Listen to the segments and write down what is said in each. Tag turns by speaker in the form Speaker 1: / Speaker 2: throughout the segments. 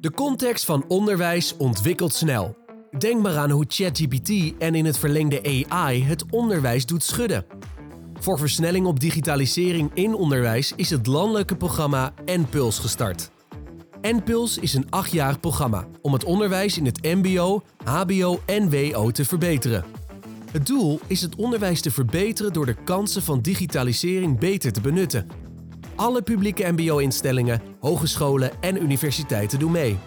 Speaker 1: De context van onderwijs ontwikkelt snel. Denk maar aan hoe ChatGPT en in het verlengde AI het onderwijs doet schudden. Voor versnelling op digitalisering in onderwijs is het landelijke programma NPULS gestart. NPULS is een achtjarig programma om het onderwijs in het MBO, HBO en WO te verbeteren. Het doel is het onderwijs te verbeteren door de kansen van digitalisering beter te benutten. Alle publieke MBO-instellingen, hogescholen en universiteiten doen mee.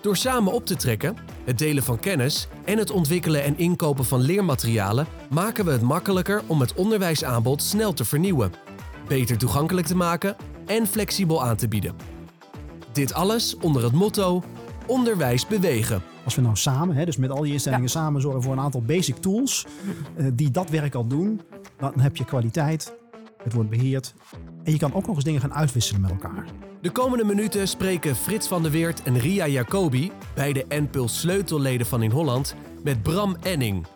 Speaker 1: Door samen op te trekken, het delen van kennis en het ontwikkelen en inkopen van leermaterialen maken we het makkelijker om het onderwijsaanbod snel te vernieuwen, beter toegankelijk te maken en flexibel aan te bieden. Dit alles onder het motto onderwijs bewegen.
Speaker 2: Als we nou samen, hè, dus met al die instellingen samen zorgen voor een aantal basic tools uh, die dat werk al doen, dan heb je kwaliteit, het wordt beheerd en je kan ook nog eens dingen gaan uitwisselen met elkaar.
Speaker 1: De komende minuten spreken Frits van der Weert en Ria Jacobi, beide NPULS sleutelleden van in Holland, met Bram Enning.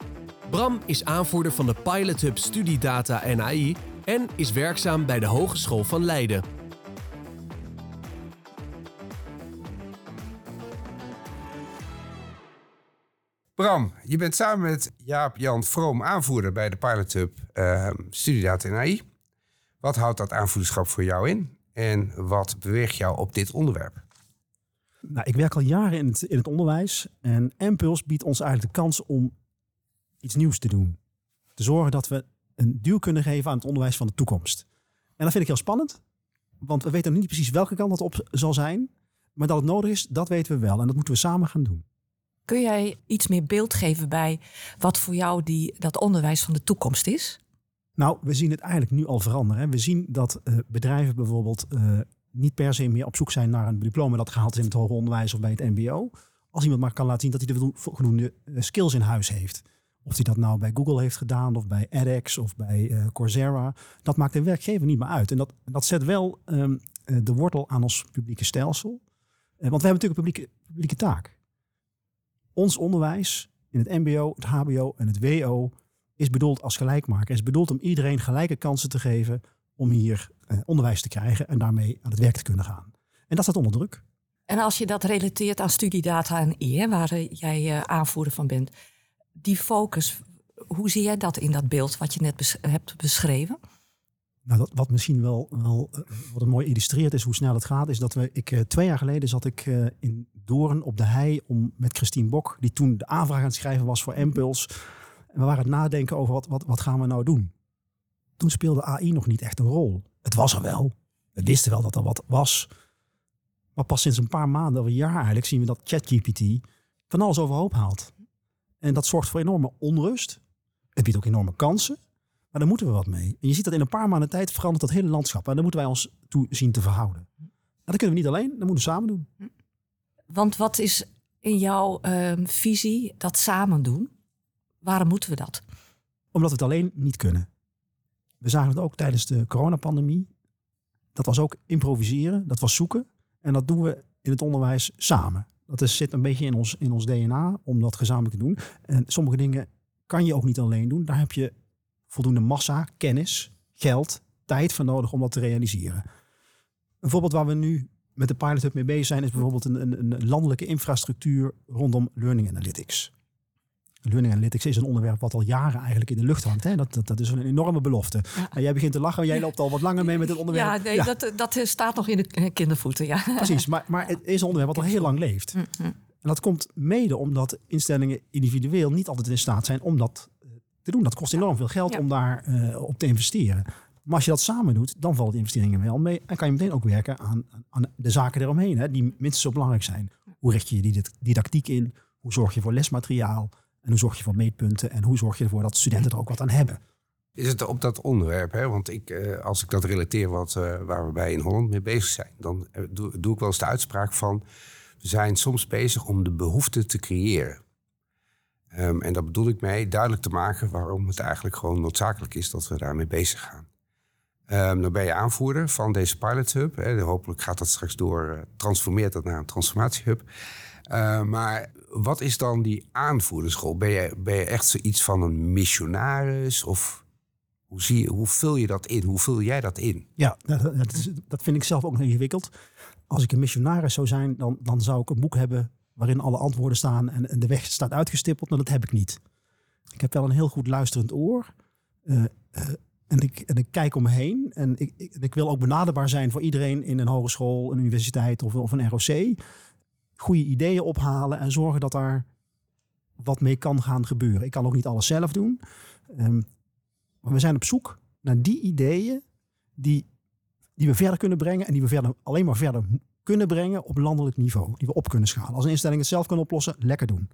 Speaker 1: Bram is aanvoerder van de Pilot Hub Studiedata en AI en is werkzaam bij de Hogeschool van Leiden.
Speaker 3: Bram, je bent samen met Jaap-Jan Vroom aanvoerder bij de Pilot Hub uh, Studiedata en AI. Wat houdt dat aanvoederschap voor jou in? En wat beweegt jou op dit onderwerp?
Speaker 2: Nou, ik werk al jaren in het, in het onderwijs. En Impuls biedt ons eigenlijk de kans om iets nieuws te doen. Te zorgen dat we een duw kunnen geven aan het onderwijs van de toekomst. En dat vind ik heel spannend. Want we weten nog niet precies welke kant dat op zal zijn. Maar dat het nodig is, dat weten we wel. En dat moeten we samen gaan doen.
Speaker 4: Kun jij iets meer beeld geven bij wat voor jou die, dat onderwijs van de toekomst is?
Speaker 2: Nou, we zien het eigenlijk nu al veranderen. We zien dat uh, bedrijven bijvoorbeeld uh, niet per se meer op zoek zijn naar een diploma dat gehaald is in het hoger onderwijs of bij het MBO. Als iemand maar kan laten zien dat hij de voldoende uh, skills in huis heeft. Of hij dat nou bij Google heeft gedaan, of bij edX of bij Coursera. Dat maakt de werkgever niet meer uit. En dat, dat zet wel um, de wortel aan ons publieke stelsel. want we hebben natuurlijk een publieke, publieke taak. Ons onderwijs in het MBO, het HBO en het WO is bedoeld als gelijkmaker. Is bedoeld om iedereen gelijke kansen te geven om hier eh, onderwijs te krijgen en daarmee aan het werk te kunnen gaan. En dat staat onder druk.
Speaker 4: En als je dat relateert aan studiedata en I, waar eh, jij uh, aanvoerder van bent, die focus, hoe zie jij dat in dat beeld wat je net bes hebt beschreven?
Speaker 2: Nou, dat, wat misschien wel, wel wat het mooi illustreert is hoe snel het gaat, is dat we, ik, twee jaar geleden zat ik in Doorn op de hei om met Christine Bok, die toen de aanvraag aan het schrijven was voor Impuls, we waren het nadenken over wat, wat, wat gaan we nou doen. Toen speelde AI nog niet echt een rol. Het was er wel. We wisten wel dat er wat was. Maar pas sinds een paar maanden of een jaar eigenlijk zien we dat ChatGPT van alles overhoop haalt. En dat zorgt voor enorme onrust. Het biedt ook enorme kansen. Maar daar moeten we wat mee. En je ziet dat in een paar maanden tijd verandert dat hele landschap. En daar moeten wij ons toe zien te verhouden. En dat kunnen we niet alleen, dat moeten we samen doen.
Speaker 4: Want wat is in jouw uh, visie dat samen doen? Waarom moeten we dat?
Speaker 2: Omdat we het alleen niet kunnen. We zagen het ook tijdens de coronapandemie. Dat was ook improviseren, dat was zoeken. En dat doen we in het onderwijs samen. Dat is, zit een beetje in ons, in ons DNA om dat gezamenlijk te doen. En sommige dingen kan je ook niet alleen doen. Daar heb je voldoende massa, kennis, geld, tijd voor nodig om dat te realiseren. Een voorbeeld waar we nu met de Pilot Hub mee bezig zijn, is bijvoorbeeld een, een, een landelijke infrastructuur rondom learning analytics. Learning Analytics is een onderwerp wat al jaren eigenlijk in de lucht hangt. Hè? Dat, dat, dat is een enorme belofte. Ja. En jij begint te lachen, jij loopt al wat langer mee met het onderwerp.
Speaker 4: Ja, nee, ja. Dat, dat staat nog in de kindervoeten. Ja.
Speaker 2: Precies, maar, maar het is een onderwerp wat al heel lang leeft. Mm -hmm. En dat komt mede omdat instellingen individueel niet altijd in staat zijn om dat eh, te doen. Dat kost enorm veel geld om daar uh, op te investeren. Maar als je dat samen doet, dan valt de investeringen wel mee. En kan je meteen ook werken aan, aan de zaken eromheen, hè, die minstens zo belangrijk zijn. Hoe richt je je didactiek in? Hoe zorg je voor lesmateriaal? En hoe zorg je voor meetpunten? En hoe zorg je ervoor dat studenten er ook wat aan hebben?
Speaker 3: Is het op dat onderwerp, hè? want ik, eh, als ik dat relateer wat, uh, waar we bij in Holland mee bezig zijn, dan uh, doe, ik wel eens de uitspraak van, we zijn soms bezig om de behoefte te creëren. Um, en daar bedoel ik mee duidelijk te maken waarom het eigenlijk gewoon noodzakelijk is dat we daarmee bezig gaan. Dan ben je aanvoerder van deze Pilot Hub. Hè. Hopelijk gaat dat straks door, transformeert dat naar een transformatiehub. Uh, maar wat is dan die aanvoerdersrol? Ben je, ben je echt zoiets van een missionaris? Of hoe, zie je, hoe vul je dat in? Hoe vul jij dat in?
Speaker 2: Ja, dat, dat, vind ik zelf ook nog ingewikkeld. als ik een missionaris zou zijn, dan, dan zou ik een boek hebben waarin alle antwoorden staan en, en de weg staat uitgestippeld. Maar dat heb ik niet. Ik heb wel een heel goed luisterend oor. Uh, en, ik, en ik kijk om me heen. En ik, ik, ik, wil ook benaderbaar zijn voor iedereen in een hogeschool, een universiteit of, of een ROC. Goede ideeën ophalen en zorgen dat daar wat mee kan gaan gebeuren. Ik kan ook niet alles zelf doen. Um, maar we zijn op zoek naar die ideeën die, die we verder kunnen brengen. En die we verder, alleen maar verder kunnen brengen op landelijk niveau. Die we op kunnen schalen. Als een instelling het zelf kan oplossen, lekker doen.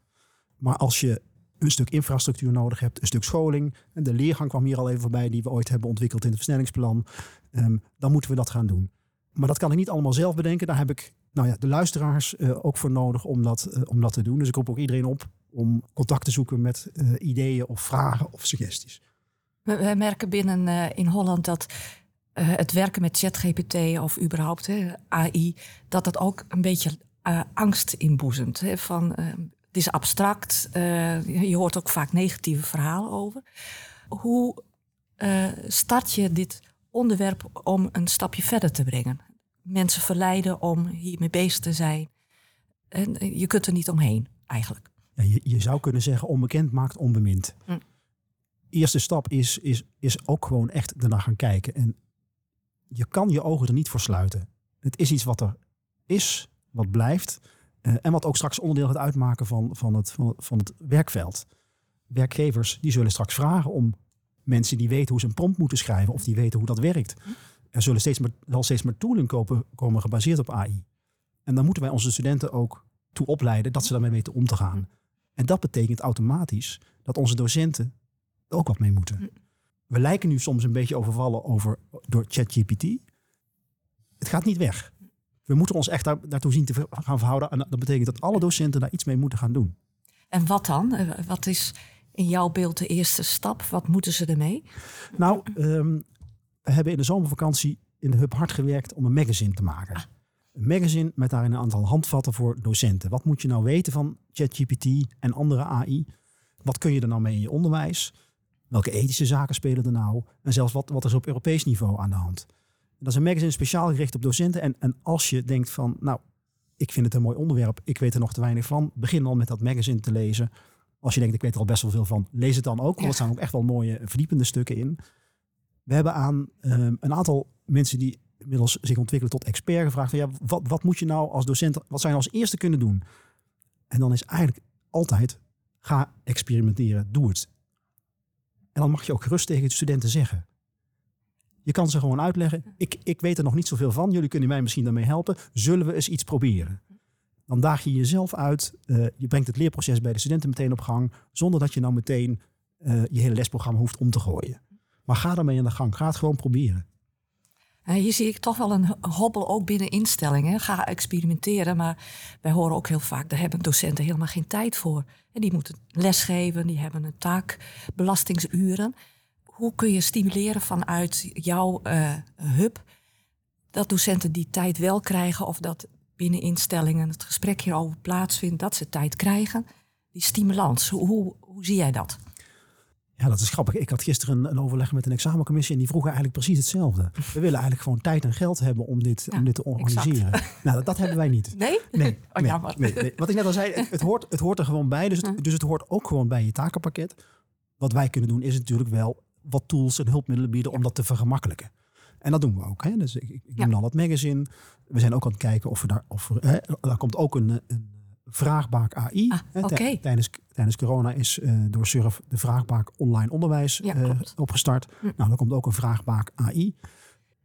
Speaker 2: Maar als je een stuk infrastructuur nodig hebt, een stuk scholing. En de leergang kwam hier al even voorbij, die we ooit hebben ontwikkeld in het versnellingsplan. Um, dan moeten we dat gaan doen. Maar dat kan ik niet allemaal zelf bedenken. Daar heb ik nou ja, de luisteraars uh, ook voor nodig om dat, uh, om dat te doen. Dus ik roep ook iedereen op om contact te zoeken met uh, ideeën of vragen of suggesties.
Speaker 4: We, merken binnen in Holland dat het werken met ChatGPT of überhaupt AI, dat dat ook een beetje angst inboezemt. Hè, van het is abstract. Je hoort ook vaak negatieve verhalen over. Hoe start je dit onderwerp om een stapje verder te brengen? Mensen verleiden om hiermee bezig te zijn. En eh, je kunt er niet omheen, eigenlijk.
Speaker 2: Ja, je, je, zou kunnen zeggen, onbekend maakt onbemind. Hm. Eerste stap is, is, is ook gewoon echt ernaar gaan kijken. En je kan je ogen er niet voor sluiten. Het is iets wat er is, wat blijft. Uh, en wat ook straks onderdeel gaat uitmaken van, van, het, van, van het werkveld. Werkgevers die zullen straks vragen om mensen die weten hoe ze een prompt moeten schrijven of die weten hoe dat werkt. Er zullen steeds meer, zal steeds meer tooling kopen, komen gebaseerd op AI. En dan moeten wij onze studenten ook toe opleiden dat ze daarmee weten om te gaan. En dat betekent automatisch dat onze docenten er ook wat mee moeten. We lijken nu soms een beetje overvallen over, door ChatGPT. Het gaat niet weg we moeten ons echt daar, daartoe zien te gaan verhouden. En dat betekent dat alle docenten daar iets mee moeten gaan doen.
Speaker 4: En wat dan? Eh, wat is in jouw beeld de eerste stap? Wat moeten ze ermee?
Speaker 2: Nou, ehm, we hebben in de zomervakantie in de Hub hard gewerkt om een magazine te maken. Ah. Een magazine met daarin een aantal handvatten voor docenten. Wat moet je nou weten van ChatGPT en andere AI? Wat kun je er nou mee in je onderwijs? Welke ethische zaken spelen er nou? En zelfs wat, wat is op Europees niveau aan de hand? Dat is een magazine speciaal gericht op docenten. En, en als je denkt van, nou, ik vind het een mooi onderwerp, ik weet er nog te weinig van, begin dan met dat magazine te lezen. Als je denkt, ik weet er al best wel veel van, lees het dan ook. Want er staan ook echt wel mooie verdiepende stukken in. We hebben aan um, een aantal mensen die inmiddels zich ontwikkelen tot expert gevraagd van, ja, wat, wat moet je nou als docent, wat zou je als eerste kunnen doen? En dan is eigenlijk altijd, ga experimenteren, doe het. En dan mag je ook gerust tegen de studenten zeggen. Je kan ze gewoon uitleggen. Ik, ik weet er nog niet zoveel van. Jullie kunnen mij misschien daarmee helpen. Zullen we eens iets proberen? Dan daag je jezelf uit. Uh, je brengt het leerproces bij de studenten meteen op gang. Zonder dat je nou meteen uh, je hele lesprogramma hoeft om te gooien. Maar ga daarmee aan de gang. Ga het gewoon proberen.
Speaker 4: Uh, hier zie ik toch wel een hobbel ook binnen instellingen. Ga experimenteren, maar wij horen ook heel vaak... daar hebben docenten helemaal geen tijd voor. En die moeten lesgeven, die hebben een taak, belastingsuren hoe kun je stimuleren vanuit jouw hub dat docenten die tijd wel krijgen of dat binnen instellingen het gesprek hierover plaatsvindt, dat ze tijd krijgen? Die stimulans, hoe, hoe, hoe zie jij dat?
Speaker 2: Ja, dat is grappig. Ik had gisteren een, overleg met een examencommissie en die vroegen eigenlijk precies hetzelfde. We willen eigenlijk gewoon tijd en geld hebben om dit, om dit te organiseren. Nou, dat, dat, hebben wij niet.
Speaker 4: Nee?
Speaker 2: Nee.
Speaker 4: Oh.
Speaker 2: Nee, nee, Wat ik net al zei, het, hoort, het hoort er gewoon bij. Dus het, dus het hoort ook gewoon bij je takenpakket. Wat wij kunnen doen is natuurlijk wel wat tools en hulpmiddelen bieden om dat te vergemakkelijken. En dat doen we ook. Hè? Dus ik, ik noem al het magazine. We zijn ook aan het kijken of we daar. Of er, hè, daar komt ook een, een vraagbaak AI.
Speaker 4: Ah, hè,
Speaker 2: tijdens, tijdens corona is uh, door Surf de vraagbaak online onderwijs ja, uh, opgestart. Hm. Nou, dan komt ook een vraagbaak AI.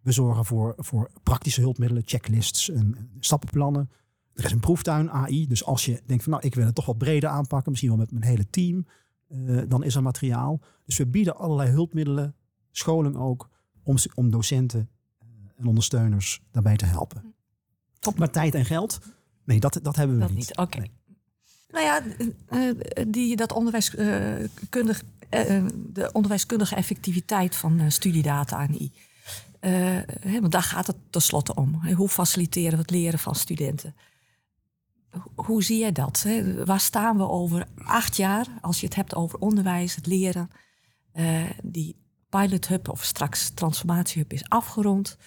Speaker 2: We zorgen voor, voor praktische hulpmiddelen, checklists en stappenplannen. Er is een proeftuin AI. Dus als je denkt van nou, ik wil het toch wat breder aanpakken, misschien wel met mijn hele team. Uh, dan is er materiaal. Dus we bieden allerlei hulpmiddelen, scholing ook, om, om docenten uh, en ondersteuners daarbij te helpen. Top. Maar tijd en geld, nee, dat, dat hebben we
Speaker 4: dat
Speaker 2: niet.
Speaker 4: niet. Oké. Nee. Nou ja, uh, die, dat onderwijskundig, de onderwijskundige effectiviteit van studiedata AI. Hè, want daar gaat het tenslotte om. Hoe faciliteren we het leren van studenten? hoe zie jij dat? Waar staan we over acht jaar als je het hebt over onderwijs, het leren? Uh, die pilot hub of straks transformatiehub is afgerond.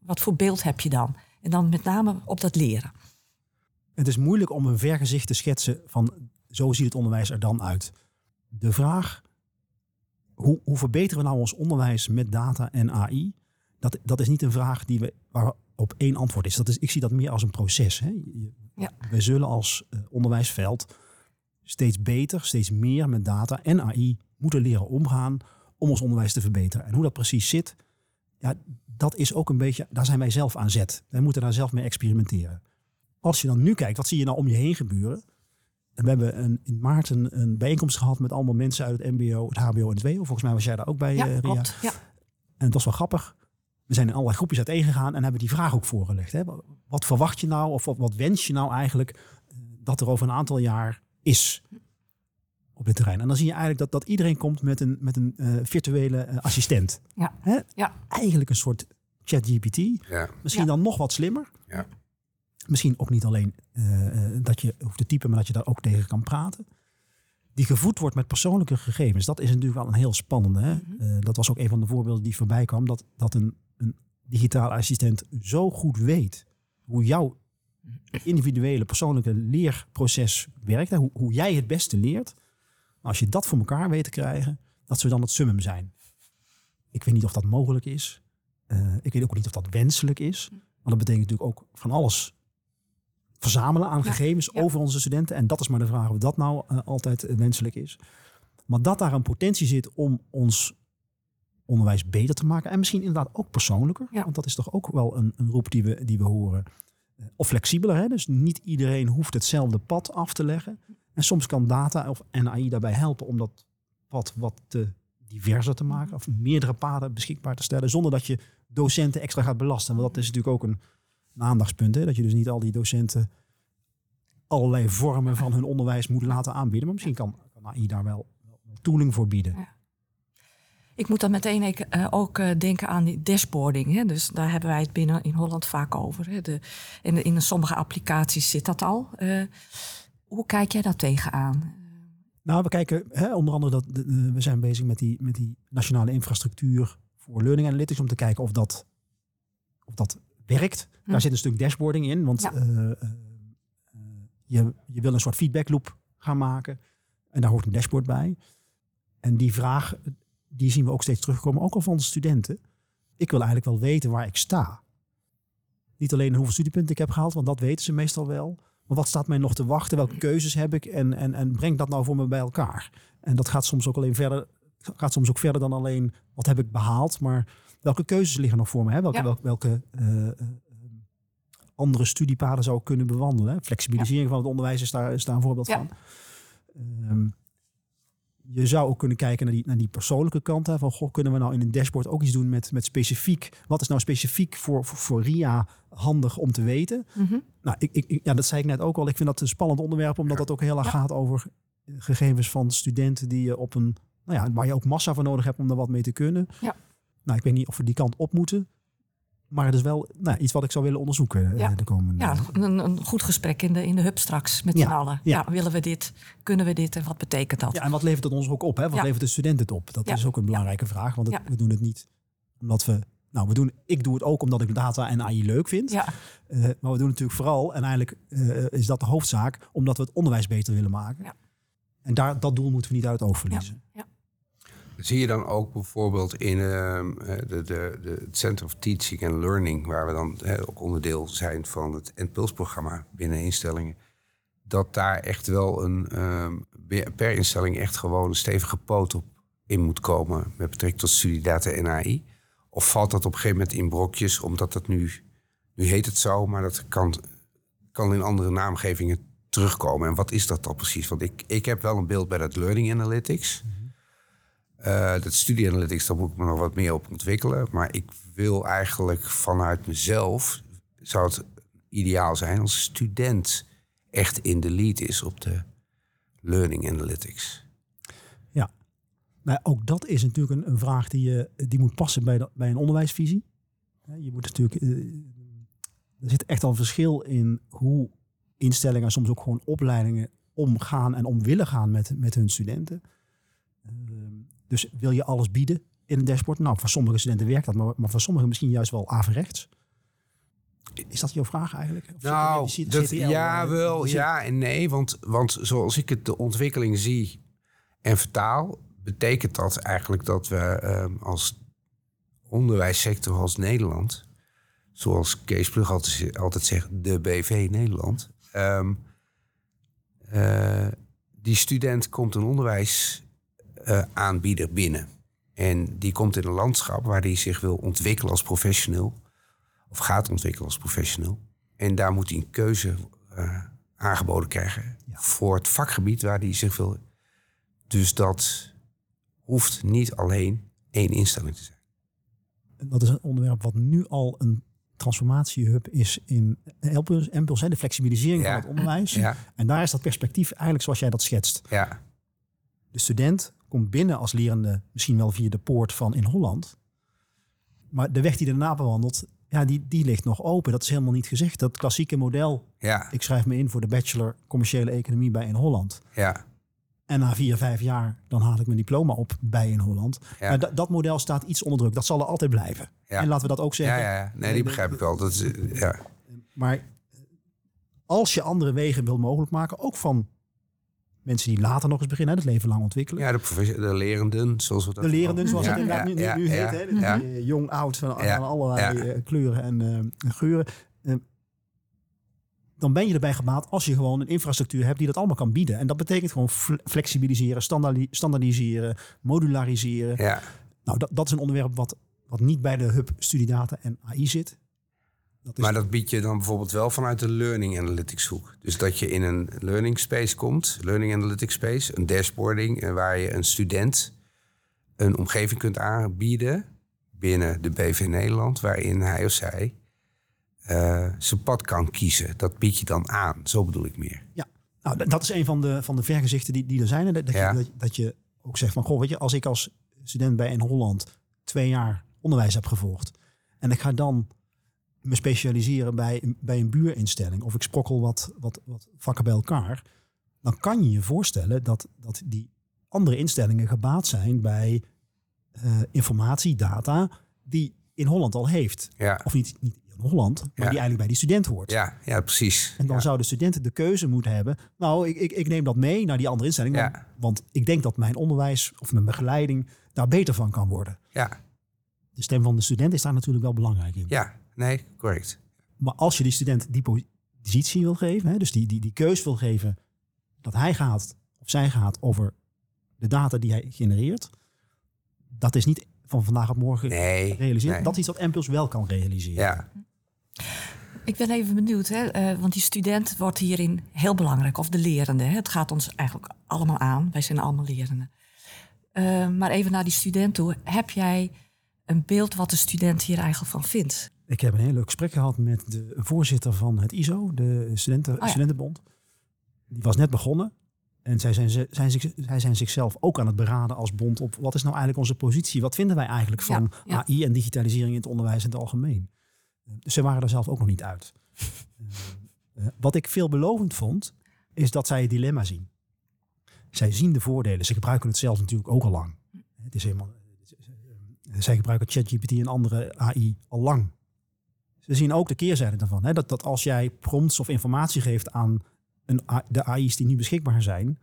Speaker 4: Wat voor beeld heb je dan? En dan met name op dat leren.
Speaker 2: Het is moeilijk om een vergezicht te schetsen van zo ziet het onderwijs er dan uit. De vraag, hoe, hoe verbeteren we nou ons onderwijs met data en AI? Dat, dat is niet een vraag die we, waar op één antwoord is. Dat is. Ik zie dat meer als een proces. Hè?
Speaker 4: Ja.
Speaker 2: We zullen als uh, onderwijsveld steeds beter, steeds meer met data en AI moeten leren omgaan om ons onderwijs te verbeteren. En hoe dat precies zit, ja, dat is ook een beetje, daar zijn wij zelf aan zet. Wij moeten daar zelf mee experimenteren. Als je dan nu kijkt, wat zie je nou om je heen gebeuren? En we hebben een, in maart een, een, bijeenkomst gehad met allemaal mensen uit het MBO, het HBO en het WO. Volgens mij was jij daar ook bij,
Speaker 4: ja,
Speaker 2: uh, Ria.
Speaker 4: Klopt, ja.
Speaker 2: En het was wel grappig. We zijn in allerlei groepjes uiteengegaan en hebben die vraag ook voorgelegd. Hè? Wat verwacht je nou of wat, wat wens je nou eigenlijk uh, dat er over een aantal jaar is op dit terrein? En dan zie je eigenlijk dat, dat iedereen komt met een, met een uh, virtuele assistent.
Speaker 4: Ja.
Speaker 2: Hè?
Speaker 4: ja.
Speaker 2: Eigenlijk een soort ChatGPT.
Speaker 3: Ja.
Speaker 2: Misschien
Speaker 4: Ja.
Speaker 2: dan nog wat slimmer.
Speaker 3: Ja.
Speaker 2: Misschien ook niet alleen eh, eh, dat je hoeft te typen, maar dat je daar ook tegen kan praten. Die gevoed wordt met persoonlijke gegevens. Dat is natuurlijk wel een heel spannende. Hè?
Speaker 4: Mhm.
Speaker 2: Eh, dat was ook een van de voorbeelden die voorbij kwam. Dat, dat een, een digitale assistent zo goed weet hoe jouw individuele persoonlijke leerproces werkt. Hè? Hoe, hoe jij het beste leert. Als je dat voor elkaar weet te krijgen, dat ze dan het summum zijn. Ik weet niet of dat mogelijk is. Eh, ik weet ook niet of dat wenselijk is. Want dat betekent natuurlijk ook van alles verzamelen aan
Speaker 4: Ja,
Speaker 2: gegevens
Speaker 4: ja.
Speaker 2: over onze studenten. En dat is maar de vraag of dat nou eh, altijd eh, wenselijk is. Maar dat daar een potentie zit om ons onderwijs beter te maken. En misschien inderdaad ook persoonlijker.
Speaker 4: Ja.
Speaker 2: Want dat is toch ook wel een, een roep die we, die we horen. Of flexibeler. Hè? Dus niet iedereen hoeft hetzelfde pad af te leggen. En soms kan data of NAI daarbij helpen om dat pad wat diverser te maken. Of meerdere paden beschikbaar te stellen. Zonder dat je docenten extra gaat belasten. Want dat is natuurlijk ook een, aandachtspunt. Hè? Dat je dus niet al die docenten allerlei vormen van hun onderwijs moet laten aanbieden. Maar misschien kan, AI daar wel, tooling voor bieden.
Speaker 4: Ik moet dan meteen eh, ook eh, denken aan die dashboarding. Hè? Dus daar hebben wij het binnen in Holland vaak over. Hè? De, in, in sommige applicaties zit dat al. Eh, hoe kijk jij daar tegenaan?
Speaker 2: Nou, we kijken hè, onder andere dat de- we zijn bezig met die, met die nationale infrastructuur voor learning analytics om te kijken of dat, of dat werkt.
Speaker 4: Hm.
Speaker 2: Daar zit een stuk dashboarding in, want
Speaker 4: Ja.
Speaker 2: je, je wil een soort feedback loop gaan maken en daar hoort een dashboard bij. En die vraag, die zien we ook steeds terugkomen, ook al van de studenten. Ik wil eigenlijk wel weten waar ik sta. Niet alleen hoeveel studiepunten ik heb gehaald, want dat weten ze meestal wel. Maar wat staat mij nog te wachten? Welke keuzes heb ik? En, en, en breng dat nou voor me bij elkaar? En dat gaat soms ook alleen verder, gaat soms ook verder dan alleen wat heb ik behaald, maar welke keuzes liggen nog voor me? Hè? Welke,
Speaker 4: Ja.
Speaker 2: welke, welke eh, eh, andere studiepaden zou ik kunnen bewandelen? Hè? Flexibilisering van het onderwijs is daar, is daar een voorbeeld
Speaker 4: Ja.
Speaker 2: van. Ehm, je zou ook kunnen kijken naar die, naar die persoonlijke kant. Hè, van, goh, kunnen we nou in een dashboard ook iets doen met, met specifiek... Wat is nou specifiek voor, voor, voor RIA handig om te weten?
Speaker 4: Mhm.
Speaker 2: Nou, ik, ik, ja, dat zei ik net ook al. Ik vind dat een spannend onderwerp, omdat dat ook heel erg
Speaker 4: Ja.
Speaker 2: gaat over gegevens van studenten die je op een, nou ja, waar je ook massa voor nodig hebt om er wat mee te kunnen.
Speaker 4: Ja.
Speaker 2: Nou, ik weet niet of we die kant op moeten, maar het is wel nou, iets wat ik zou willen onderzoeken eh,
Speaker 4: Ja.
Speaker 2: de komende.
Speaker 4: Ja, een, een goed gesprek in de, in de hub straks met
Speaker 2: Ja,
Speaker 4: z'n allen.
Speaker 2: ja.
Speaker 4: Ja. willen we dit? Kunnen we dit? En wat betekent dat?
Speaker 2: Ja, en wat levert het ons ook op? Hè? Wat
Speaker 4: Ja.
Speaker 2: levert de student het op? Dat
Speaker 4: Ja.
Speaker 2: is ook een belangrijke vraag, want het-
Speaker 4: Ja.
Speaker 2: we doen het niet omdat we. Nou, we doen, ik doe het ook omdat ik data en AI leuk vind.
Speaker 4: Ja,
Speaker 2: Eh, maar we doen het natuurlijk vooral, en eigenlijk eh, is dat de hoofdzaak, omdat we het onderwijs beter willen maken.
Speaker 4: Ja.
Speaker 2: En daar, dat doel moeten we niet uit het oog verliezen.
Speaker 3: Zie je dan ook bijvoorbeeld in ehm, eh, de, de, de, het Center of Teaching and Learning, waar we dan ook onderdeel zijn van het NPULS-programma binnen instellingen, dat daar echt wel een ehm, per instelling echt gewoon een stevige poot op in moet komen met betrekking tot studiedata en AI? Of valt dat op een gegeven moment in brokjes, omdat dat nu, nu heet het zo, maar dat kan, kan in andere naamgevingen terugkomen. En wat is dat dan precies? Want ik, ik heb wel een beeld bij dat Learning Analytics. Eh, dat studie analytics, daar moet ik me nog wat meer op ontwikkelen. Maar ik wil eigenlijk vanuit mezelf, zou het ideaal zijn als student echt in de lead is op de learning analytics.
Speaker 2: Nou, ook dat is natuurlijk een, een vraag die, je, die moet passen bij, de- bij een onderwijsvisie. Je moet natuurlijk, eh, er zit echt al een verschil in hoe instellingen, soms ook gewoon opleidingen, omgaan en om willen gaan met, met hun studenten. Ehm, dus wil je alles bieden in een dashboard? Nou, voor sommige studenten werkt dat, maar, maar voor sommigen misschien juist wel averechts. Is dat jouw vraag eigenlijk? Of
Speaker 3: Nou,
Speaker 2: zit
Speaker 3: dat,
Speaker 2: CTL,
Speaker 3: ja, wel, ja en nee. Want, want zoals ik het de ontwikkeling zie en vertaal, betekent dat eigenlijk dat we ehm, als onderwijssector als Nederland, zoals Kees Plug altijd, altijd zegt, de BV Nederland, ehm, eh, die student komt een onderwijsaanbieder binnen. En die komt in een landschap waar hij zich wil ontwikkelen als professioneel. Of gaat ontwikkelen als professioneel. En daar moet hij een keuze eh, aangeboden krijgen voor het vakgebied waar hij zich wil. Dus dat hoeft niet alleen één instelling te zijn.
Speaker 2: Dat is een onderwerp wat nu al een transformatiehub is in de flexibilisering
Speaker 3: Ja.
Speaker 2: van het onderwijs.
Speaker 3: Ja,
Speaker 2: En daar is dat perspectief eigenlijk zoals jij dat schetst.
Speaker 3: ja,
Speaker 2: De student komt binnen als lerende, misschien wel via de poort van in Holland. Maar de weg die daarna bewandelt, ja, die, die ligt nog open. Dat is helemaal niet gezegd. Dat klassieke model,
Speaker 3: ja,
Speaker 2: ik schrijf me in voor de bachelor commerciële economie bij in Holland.
Speaker 3: ja.
Speaker 2: En na vier, vijf jaar, dan haal ik mijn diploma op bij in Holland.
Speaker 3: Ja.
Speaker 2: Maar dat- dat model staat iets onder druk. Dat zal er altijd blijven.
Speaker 3: Ja.
Speaker 2: En laten we dat ook zeggen.
Speaker 3: ja, ja. Nee, die begrijp ik wel. Dat is, ja.
Speaker 2: Maar als je andere wegen wil mogelijk maken, ook van mensen die later nog eens beginnen, hè, het leven lang ontwikkelen.
Speaker 3: ja de, de lerenden, zoals we dat
Speaker 2: De lerenden, zoals
Speaker 3: Ja,
Speaker 2: het inderdaad
Speaker 3: ja,
Speaker 2: nu, nu,
Speaker 3: ja,
Speaker 2: nu heet. hè, dus eh, Jong, oud, van,
Speaker 3: Ja,
Speaker 2: aan allerlei eh, kleuren en eh, geuren. Dan ben je erbij gebaat als je gewoon een infrastructuur hebt die dat allemaal kan bieden. En dat betekent gewoon fle- flexibiliseren, standaardi- standaardiseren, modulariseren.
Speaker 3: Ja,
Speaker 2: Nou, dat, dat is een onderwerp wat, wat niet bij de hub studiedata en AI zit. Dat
Speaker 3: maar dat bied je dan bijvoorbeeld wel vanuit de learning analytics hoek. Dus dat je in een learning space komt, learning analytics space, een dashboarding, waar je een student een omgeving kunt aanbieden binnen de BV Nederland, waarin hij of zij eh, zijn pad kan kiezen. Dat bied je dan aan, zo bedoel ik meer.
Speaker 2: Ja, nou, dat is een van de, van de vergezichten die, die er zijn. Dat, dat,
Speaker 3: Ja.
Speaker 2: je, dat, dat je ook zegt van, goh, weet je, als ik als student bij in Holland twee jaar onderwijs heb gevolgd en ik ga dan me specialiseren bij, een- bij een buurinstelling of ik sprokkel wat, wat, wat vakken bij elkaar, dan kan je je voorstellen dat, dat die andere instellingen gebaat zijn bij eh, informatie, data, die in Holland al heeft.
Speaker 3: Ja,
Speaker 2: Of niet, niet in Holland, maar die eigenlijk bij die student hoort.
Speaker 3: ja, ja precies.
Speaker 2: En dan
Speaker 3: ja.
Speaker 2: zou de student de keuze moeten hebben. Nou, ik, ik, ik neem dat mee naar die andere instelling. Want, want ik denk dat mijn onderwijs of mijn begeleiding daar beter van kan worden.
Speaker 3: ja,
Speaker 2: De stem van de student is daar natuurlijk wel belangrijk in.
Speaker 3: ja, nee, correct.
Speaker 2: Maar als je die student die positie wil geven, hè, dus die, die, die keus wil geven dat hij gaat of zij gaat over de data die hij genereert, dat is niet van vandaag op morgen
Speaker 3: Nee,
Speaker 2: realiseren.
Speaker 3: nee.
Speaker 2: Dat is iets wat Impuls wel kan realiseren.
Speaker 3: Ja,
Speaker 4: Ik ben even benieuwd, hè, eh, want die student wordt hierin heel belangrijk, of de lerende. Hè. Het gaat ons eigenlijk allemaal aan, wij zijn allemaal lerenden. Eh, maar even naar die student toe. Heb jij een beeld wat de student hier eigenlijk van vindt?
Speaker 2: Ik heb een heel leuk gesprek gehad met de voorzitter van het ISO, de studenten,
Speaker 4: ja.
Speaker 2: Studentenbond. Die was net begonnen. En zij zijn, zijn, zij zijn zichzelf ook aan het beraden als bond op wat is nou eigenlijk onze positie? Wat vinden wij eigenlijk van
Speaker 4: Ja, ja.
Speaker 2: AI en digitalisering in het onderwijs in het algemeen? Dus ze waren er zelf ook nog niet uit. Eh, eh, wat ik veelbelovend vond, is dat zij het dilemma zien. Zij zien de voordelen. Ze gebruiken het zelf natuurlijk ook al lang. Het is helemaal, zij gebruiken ChatGPT en andere AI al lang. Ze zien ook de keerzijde daarvan. Hè? Dat, dat als jij prompts of informatie geeft aan een, de AI's die nu beschikbaar zijn,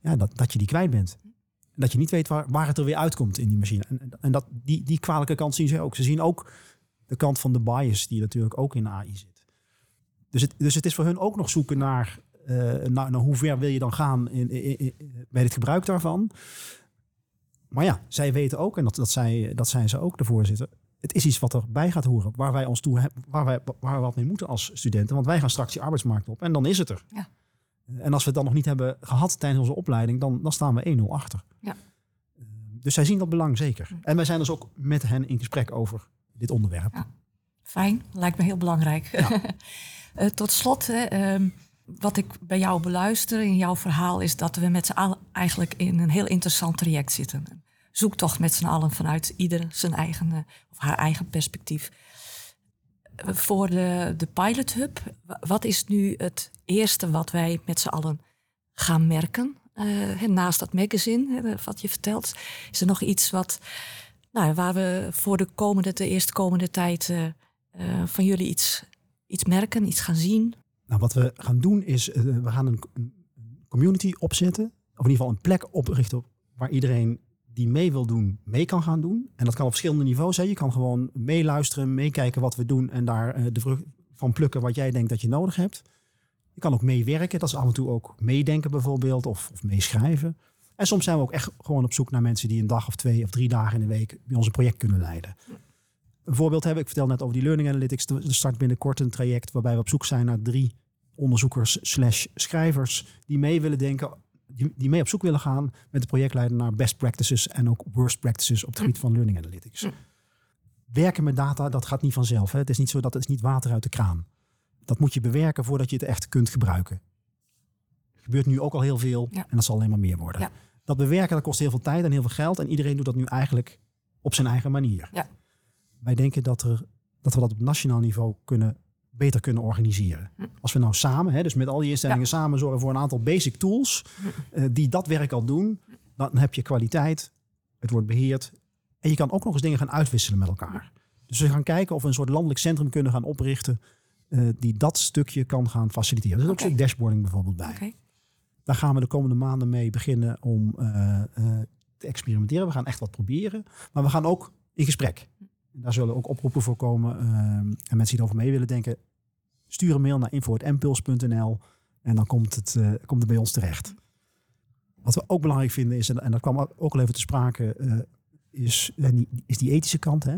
Speaker 2: ja, dat, dat je die kwijt bent. En dat je niet weet waar, het er weer uitkomt in die machine. En, en- dat, die, die kwalijke kant zien ze ook. Ze zien ook de kant van de bias die natuurlijk ook in AI zit. Dus het, dus het is voor hun ook nog zoeken naar, eh, hoe ver wil je dan gaan in, bij het gebruik daarvan. Maar ja, zij weten ook, en dat, dat, dat zijn ze ook, de voorzitter. Het is iets wat erbij gaat horen, waar wij ons toe hebben, waar wij waar we wat mee moeten als studenten. Want wij gaan straks die arbeidsmarkt op en dan is het er.
Speaker 4: Ja.
Speaker 2: En als we het dan nog niet hebben gehad tijdens onze opleiding, dan, dan staan we 1-0 achter.
Speaker 4: Ja.
Speaker 2: Eh, Dus zij zien dat belang zeker. En wij zijn dus ook met hen in gesprek over dit onderwerp.
Speaker 4: Ja. Fijn, lijkt me heel belangrijk. Eh, tot slot, ehm, wat ik bij jou beluister in jouw verhaal is dat we met z'n allen eigenlijk in een heel interessant traject zitten. Zoektocht met z'n allen vanuit ieder zijn eigen eh, of haar eigen perspectief. Eh, Voor de, de Pilot Hub, wa- wat is nu het eerste wat wij met z'n allen gaan merken? Eh, naast dat magazine, wat je vertelt, is er nog iets wat, nou, waar we voor de komende, de eerste komende tijd van jullie iets iets merken, iets gaan zien?
Speaker 2: Nou, wat we gaan doen is, we gaan een, community opzetten. Of in ieder geval een plek oprichten waar iedereen die mee wil doen, mee kan gaan doen. En dat kan op verschillende niveaus zijn. Je kan gewoon meeluisteren, meekijken wat we doen en daar uh, de vrucht van plukken wat jij denkt dat je nodig hebt. Je kan ook meewerken, dat is af en toe ook meedenken bijvoorbeeld of, of meeschrijven. En soms zijn we ook echt gewoon op zoek naar mensen die een dag of twee of drie dagen in de week bij ons project kunnen leiden. Een voorbeeld heb ik, vertel net over die Learning Analytics. Er start binnenkort een traject waarbij we op zoek zijn naar drie onderzoekers slash schrijvers die mee willen denken, die, die mee op zoek willen gaan met de projectleider naar best practices en ook worst practices op het gebied van Learning Analytics. Werken met data, dat gaat niet vanzelf. Hè. Het is niet zo dat het is niet water uit de kraan. Dat moet je bewerken voordat je het echt kunt gebruiken. Er gebeurt nu ook al heel veel en dat zal alleen maar meer worden. Dat bewerken dat kost heel veel tijd en heel veel geld en iedereen doet dat nu eigenlijk op zijn eigen manier.
Speaker 4: Ja.
Speaker 2: Wij denken dat, er, dat we dat op nationaal niveau kunnen, beter kunnen organiseren.
Speaker 4: Hm.
Speaker 2: Als we nou samen, hè, dus met al die instellingen samen zorgen voor een aantal basic tools
Speaker 4: Hm.
Speaker 2: uh, die dat werk al doen, dan heb je kwaliteit, het wordt beheerd en je kan ook nog eens dingen gaan uitwisselen met elkaar. Dus we gaan kijken of we een soort landelijk centrum kunnen gaan oprichten uh, die dat stukje kan gaan faciliteren. Er is ook een stuk dashboarding bijvoorbeeld bij. Daar gaan we de komende maanden mee beginnen om uh, te experimenteren. We gaan echt wat proberen, maar we gaan ook in gesprek. Daar zullen ook oproepen voor komen. Uh, en mensen die erover mee willen denken, stuur een mail naar info.mpuls.nl en dan komt het, uh, komt het bij ons terecht. Wat we ook belangrijk vinden is, en dat kwam ook al even te sprake, uh, is, is die ethische kant. Hè?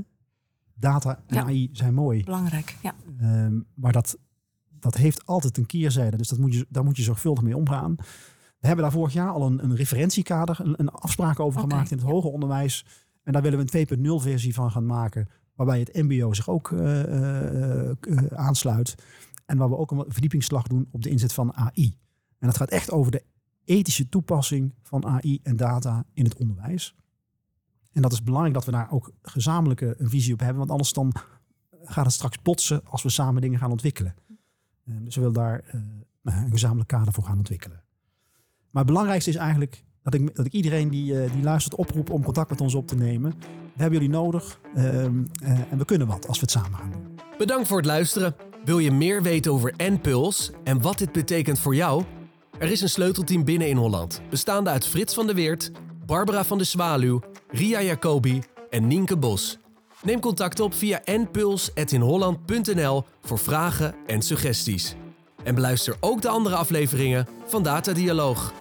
Speaker 2: Data en
Speaker 4: Ja.
Speaker 2: AI zijn mooi.
Speaker 4: Belangrijk, ja.
Speaker 2: Um, maar dat, dat heeft altijd een keerzijde. Dus dat moet je, daar moet je zorgvuldig mee omgaan. We hebben daar vorig jaar al een, een referentiekader, een, een afspraak over gemaakt in het
Speaker 4: ja.
Speaker 2: hoger onderwijs. En daar willen we een 2.0 versie van gaan maken. Waarbij het MBO zich ook uh, uh, uh, aansluit. En waar we ook een verdiepingsslag doen op de inzet van AI. En dat gaat echt over de ethische toepassing van AI en data in het onderwijs. En dat is belangrijk dat we daar ook gezamenlijke een visie op hebben. Want anders dan gaat het straks botsen als we samen dingen gaan ontwikkelen. Dus we willen daar een gezamenlijk kader voor gaan ontwikkelen. Maar het belangrijkste is eigenlijk dat ik, dat ik iedereen die, uh, die luistert oproep om contact met ons op te nemen. We hebben jullie nodig uh, en we kunnen wat als we het samen gaan doen.
Speaker 1: Bedankt voor het luisteren. Wil je meer weten over NPuls en wat dit betekent voor jou? Er is een sleutelteam binnen in Holland, bestaande uit Frits van der Weert, Barbara van de Zwaluw, Ria Jacobi en Nienke Bos. Neem contact op via npuls.inholland.nl voor vragen en suggesties. En beluister ook de andere afleveringen van Data Dialoog.